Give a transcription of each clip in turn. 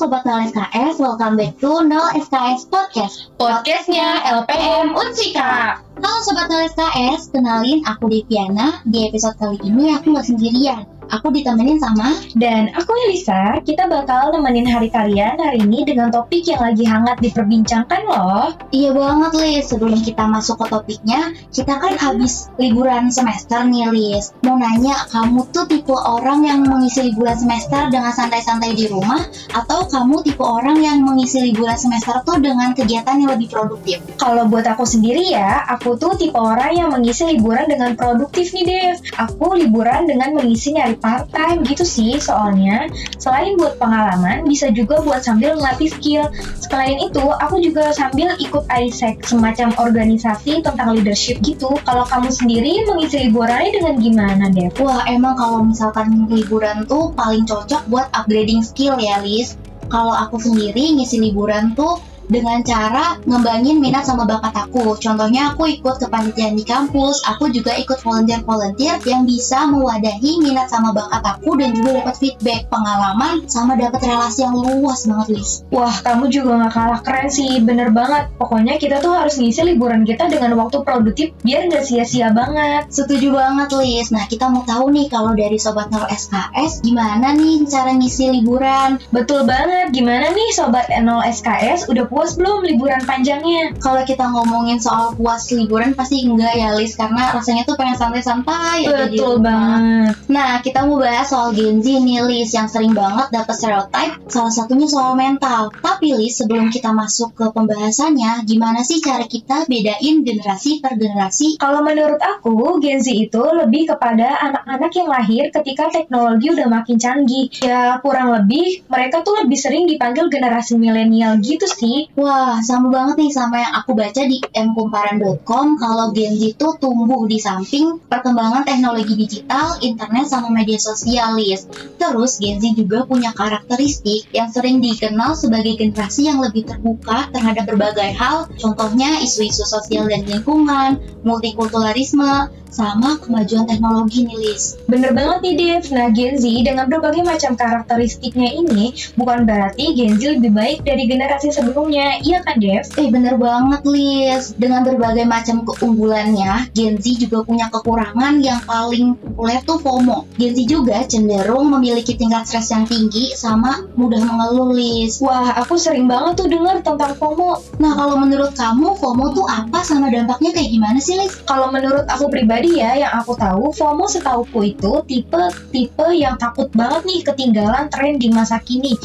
Sobat 0 SKS, welcome back to 0 SKS Podcast. Podcastnya LPM Unsika Halo Sobat 0 SKS, kenalin aku Deviana. Di episode kali ini aku gak sendirian Aku ditemenin sama. Dan aku Elisa, kita bakal nemenin hari kalian hari ini dengan topik yang lagi hangat diperbincangkan loh. Iya banget Lis, sebelum kita masuk ke topiknya Kita kan habis liburan semester nih Lis Mau nanya, kamu tuh tipe orang yang mengisi liburan semester dengan santai-santai di rumah? Atau kamu tipe orang yang mengisi liburan semester tuh dengan kegiatan yang lebih produktif? Kalau buat aku sendiri ya, aku tuh tipe orang yang mengisi liburan dengan produktif nih Dev. Aku liburan dengan mengisi nyari part time gitu sih soalnya Selain buat pengalaman, bisa juga buat sambil melatih skill Selain itu, aku juga sambil ikut ISEC, semacam organisasi tentang leadership gitu Kalau kamu sendiri mengisi liburannya dengan gimana Dev? Wah, emang kalau misalkan liburan tuh paling cocok buat upgrading skill ya, Lis. Kalau aku sendiri ngisi liburan tuh dengan cara ngembangin minat sama bakat aku. Contohnya aku ikut kepanitiaan di kampus, aku juga ikut volunteer-volunteer yang bisa mewadahi minat sama bakat aku dan juga dapat feedback, pengalaman, sama dapat relasi yang luas banget, Lis. Wah, kamu juga gak kalah keren sih, bener banget. Pokoknya kita tuh harus ngisi liburan kita dengan waktu produktif biar gak sia-sia banget. Setuju banget, Lis. Nah, kita mau tahu nih kalau dari Sobat 0 SKS, gimana nih cara ngisi liburan? Betul banget, gimana nih Sobat 0 SKS udah puas belum liburan panjangnya? Kalau kita ngomongin soal puas liburan pasti enggak ya, Lis. Karena rasanya tuh pengen santai-santai Betul banget. Nah, kita mau bahas soal Gen Z nih, Lis, yang sering banget dapat stereotype, salah satunya soal mental. Tapi, Lis, sebelum kita masuk ke pembahasannya, gimana sih cara kita bedain generasi per generasi? Kalau menurut aku, Gen Z itu lebih kepada anak-anak yang lahir ketika teknologi udah makin canggih. Ya, kurang lebih mereka tuh lebih sering dipanggil generasi milenial gitu sih. Wah, sama banget nih sama yang aku baca di mkumparan.com kalau Gen Z itu tumbuh di samping perkembangan teknologi digital, internet, sama media sosial, Lis. Terus, Gen Z juga punya karakteristik yang sering dikenal sebagai generasi yang lebih terbuka terhadap berbagai hal, contohnya isu-isu sosial dan lingkungan, multikulturalisme, sama kemajuan teknologi nih, Lis. Bener banget nih Dev. Nah Gen Z dengan berbagai macam karakteristiknya ini bukan berarti Gen Z lebih baik dari generasi sebelumnya. Iya kan Dev? Eh bener banget Lis Dengan berbagai macam keunggulannya Gen Z juga punya kekurangan yang paling populer tuh FOMO Gen Z juga cenderung memiliki tingkat stres yang tinggi Sama mudah mengeluh Lis Wah aku sering banget tuh dengar tentang FOMO. Nah kalau menurut kamu FOMO tuh apa sama dampaknya kayak gimana sih Lis? Kalau menurut aku pribadi ya, yang aku tahu FOMO setauku itu tipe-tipe yang takut banget nih ketinggalan tren di masa kini.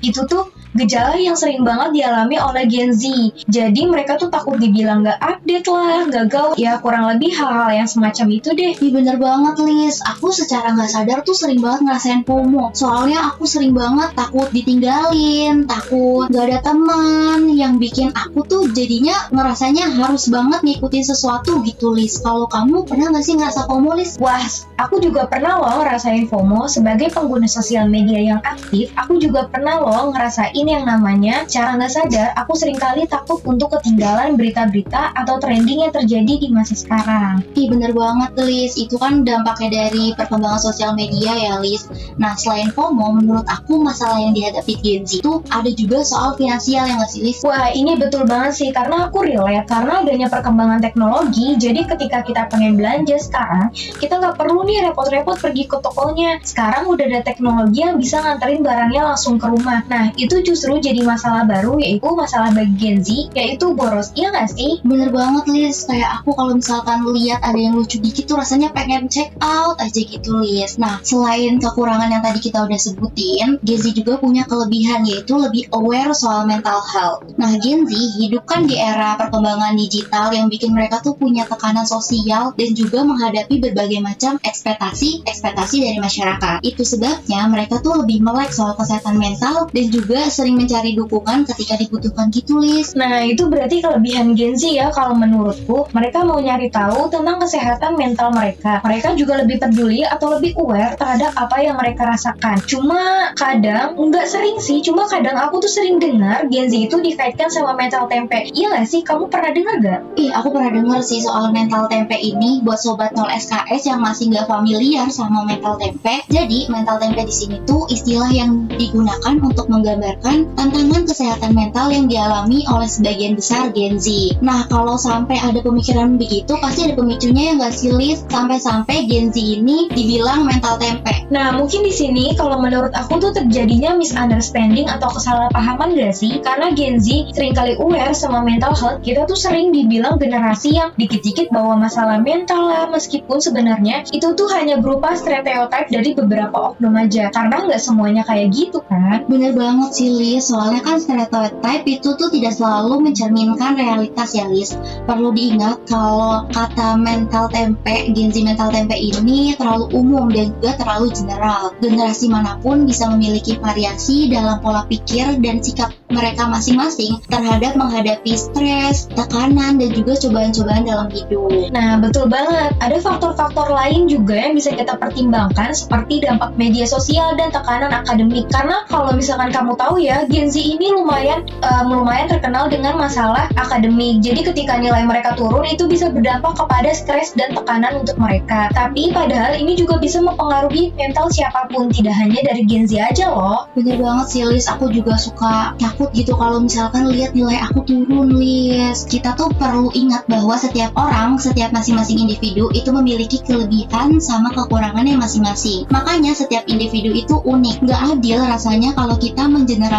Itu tuh gejala yang sering banget dialami oleh Gen Z. Jadi mereka tuh takut dibilang nggak update lah, nggak gaul. Ya kurang lebih hal-hal yang semacam itu deh. Ih bener banget Lis Aku secara nggak sadar tuh sering banget ngerasain FOMO Soalnya aku sering banget takut ditinggalin Takut gak ada teman Yang bikin aku tuh jadinya ngerasanya harus banget ngikutin sesuatu gitu Lis Kalau kamu pernah nggak sih ngerasa FOMO Lis? Wah, aku juga pernah loh ngerasain FOMO sebagai pengguna sosial media yang aktif. Aku juga pernah loh ngerasain yang namanya cara nggak sadar. Aku sering kali takut untuk ketinggalan berita-berita atau trending yang terjadi di masa sekarang. Ih bener banget Lis Itu kan dampaknya dari perkembangan sosial media ya Lis Nah selain FOMO menurut aku masalah yang dihadapi Gen Z itu ada juga soal finansial yang nggak sih Lis? Wah, ini betul banget sih karena aku relate karena adanya perkembangan teknologi. Jadi ketika kita pengen belanja sekarang, kita nggak perlu nih repot-repot pergi ke tokonya. Sekarang udah ada teknologi yang bisa nganterin barangnya langsung ke rumah. Nah, itu justru jadi masalah baru yaitu masalah bagi Gen Z yaitu boros. Iya nggak sih? Bener banget Lis, kayak aku kalau misalkan lihat ada yang lucu dikit tuh rasanya pengen check out aja gitu Lis. Nah, selain kekurangan yang tadi kita udah sebutin, Gen Z juga punya kelebihan yaitu lebih aware soal mental health. Nah, Gen Z hidup kan di era perkembangan digital yang bikin mereka tuh punya tekanan sosial dan juga menghadapi berbagai macam ekspektasi-ekspektasi dari masyarakat. Itu sebabnya mereka tuh lebih melek soal kesehatan mental dan juga sering mencari dukungan ketika dibutuhkan gitu Lis. Nah, itu berarti kelebihan Gen Z ya kalau menurutku. Mereka mau nyari tahu tentang kesehatan mental mereka. Mereka juga lebih peduli atau lebih aware terhadap apa yang mereka rasakan. Cuma kadang, nggak sering sih, cuma kadang aku tuh sering dengar Gen Z itu dikaitkan sama mental tempe. Iya nggak sih? Kamu pernah dengar gak? Ih, aku pernah denger sih soal mental tempe ini buat sobat 0 SKS yang masih nggak familiar sama mental tempe. Jadi, mental tempe di sini tuh istilah yang digunakan untuk menggambarkan menyebabkan tantangan kesehatan mental yang dialami oleh sebagian besar Gen Z. Nah, kalau sampai ada pemikiran begitu, pasti ada pemicunya yang gak silis sampai-sampai Gen Z ini dibilang mental tempe. Nah, mungkin di sini kalau menurut aku tuh terjadinya misunderstanding atau kesalahpahaman gak sih? Karena Gen Z sering kali aware sama mental health, kita tuh sering dibilang generasi yang dikit-dikit bawa masalah mental lah, meskipun sebenarnya itu tuh hanya berupa stereotype dari beberapa oknum aja. Karena nggak semuanya kayak gitu kan? Bener banget sih Lis, soalnya kan stereotype itu tuh tidak selalu mencerminkan realitas ya Lis. Perlu diingat kalau kata mental tempe, Gen Z mental tempe ini terlalu umum dan juga terlalu general. Generasi mana pun bisa memiliki variasi dalam pola pikir dan sikap mereka masing-masing terhadap menghadapi stres, tekanan, dan juga cobaan-cobaan dalam hidup. Nah, betul banget. Ada faktor-faktor lain juga yang bisa kita pertimbangkan seperti dampak media sosial dan tekanan akademik. Karena kalau misalkan kamu tahu ya, Gen Z ini lumayan uh, lumayan terkenal dengan masalah akademik. Jadi ketika nilai mereka turun itu bisa berdampak kepada stres dan tekanan untuk mereka. Tapi padahal ini juga bisa mempengaruhi mental siapa pun, tidak hanya dari Gen Z aja loh. Bener banget sih Lis, aku juga suka takut gitu kalau misalkan lihat nilai aku turun Lis kita tuh perlu ingat bahwa setiap orang setiap masing-masing individu itu memiliki kelebihan sama kekurangannya masing-masing makanya setiap individu itu unik gak adil rasanya kalau kita mengeneralisir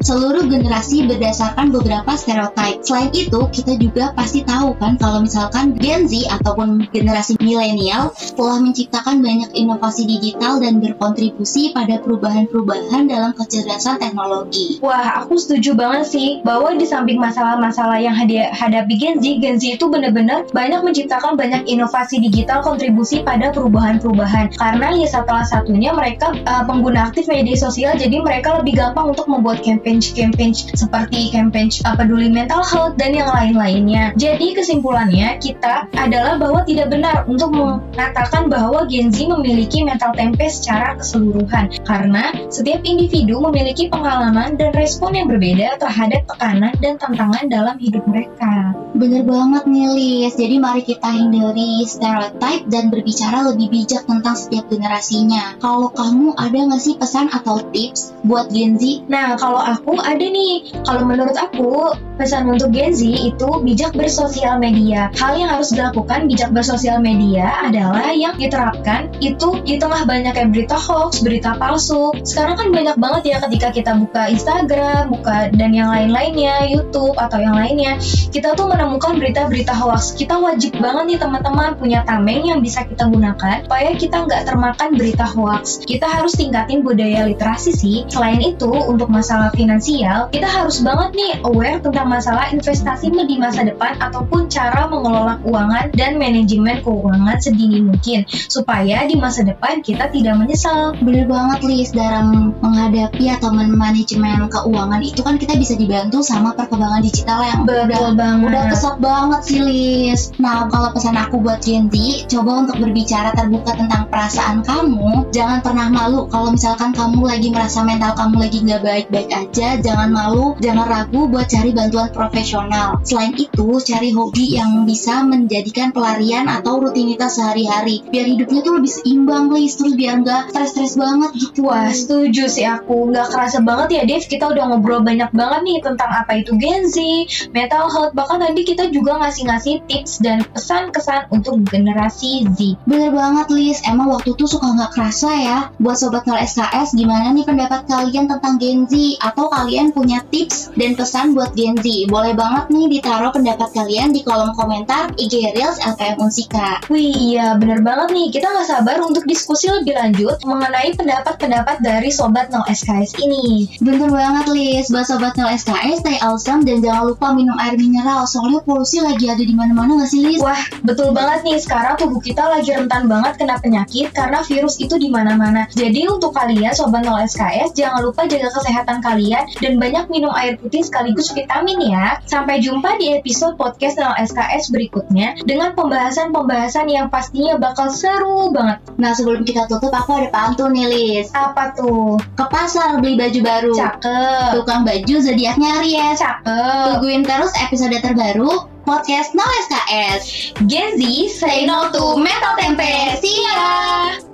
seluruh generasi berdasarkan beberapa stereotip selain itu kita juga pasti tahu kan kalau misalkan Gen Z ataupun generasi milenial telah menciptakan banyak inovasi digital dan berkontribusi pada perubahan-perubahan dalam kecerdasan teknologi. Wah, aku setuju banget sih bahwa di samping masalah-masalah yang hadapi Gen Z, Gen Z itu benar-benar banyak menciptakan banyak inovasi digital kontribusi pada perubahan-perubahan. Karena ya setelah satunya mereka uh, pengguna aktif media sosial, jadi mereka lebih gampang untuk membuat campaign-campaign seperti campaign uh, peduli mental health dan yang lain-lainnya. Jadi kesimpulannya kita adalah bahwa tidak benar untuk mengatakan bahwa Gen Z memiliki mental tempe secara keseluruhan karena setiap individu memiliki pengalaman dan respon yang berbeda terhadap tekanan dan tantangan dalam hidup mereka. Bener banget nih Lis, jadi mari kita hindari stereotype dan berbicara lebih bijak tentang setiap generasinya. Kalau kamu ada nggak sih pesan atau tips buat Gen Z? Nah, kalau aku ada nih. Kalau menurut aku, pesan untuk Gen Z itu bijak bersosial media. Hal yang harus dilakukan bijak bersosial media adalah yang diterapkan itu di tengah banyaknya berita hoax, berita palsu. Sekarang kan banyak banget ya ketika kita buka Instagram, buka dan yang lain-lainnya, YouTube atau yang lainnya, kita tuh menemukan berita-berita hoax. Kita wajib banget nih teman-teman punya tameng yang bisa kita gunakan supaya kita nggak termakan berita hoax. Kita harus tingkatin budaya literasi sih. Selain itu, untuk masalah finansial, kita harus banget nih aware tentang masalah investasi di masa depan ataupun cara mengelola keuangan dan manajemen keuangan sedini mungkin supaya di masa depan kita tidak menyesal. Bener banget Lis dalam menghadapi atau manajemen keuangan itu kan kita bisa dibantu sama perkembangan digital yang Betul udah, banget. udah pesat banget sih Lis. Nah kalau pesan aku buat Gen Z, coba untuk berbicara terbuka tentang perasaan kamu. Jangan pernah malu kalau misalkan kamu lagi merasa mental kamu lagi nggak baik-baik aja. Jangan malu, jangan ragu buat cari bantuan profesional. Selain itu, cari hobi yang bisa menjadikan pelarian atau rutinitas sehari-hari. Biar hidupnya tuh lebih seimbang Lis, terus biar nggak stres-stres banget gitu. Wah, setuju sih aku. Nggak kerasa banget ya, Dev. Kita udah ngobrol banyak banget nih tentang apa itu Gen Z, mental health. Bahkan tadi kita juga ngasih-ngasih tips dan pesan-kesan untuk generasi Z. Bener banget Lis, emang waktu tuh suka nggak kerasa ya. Buat Sobat Nol SKS, gimana nih pendapat kalian tentang Gen Z? Atau kalian punya tips dan pesan buat Gen Z? Boleh banget nih ditaruh pendapat kalian di kolom komentar IG Reels LPM Unsika. Wih, iya bener banget nih. Kita nggak sabar untuk diskusi lebih lanjut mengenai pendapat-pendapat dari Sobat Nol SKS ini. Bener banget Lis, buat Sobat Nol SKS, stay awesome dan jangan lupa minum air mineral. Soalnya polusi lagi ada di mana-mana nggak sih Lis? Wah, betul banget nih. Sekarang tubuh kita lagi rentan banget kena penyakit karena virus itu di mana-mana. Jadi untuk kalian sobat 0 SKS, jangan lupa jaga kesehatan kalian dan banyak minum air putih sekaligus vitamin ya. Sampai jumpa di episode podcast 0 SKS berikutnya dengan pembahasan-pembahasan yang pastinya bakal seru banget. Nah sebelum kita tutup, aku ada pantun nih Lis. Apa tuh? Ke pasar beli baju baru. Cakep. Tukang baju zodiaknya Aries. Cakep. Tungguin terus episode terbaru podcast No SKS. Gen Z, say no to Metal Tempe. See ya!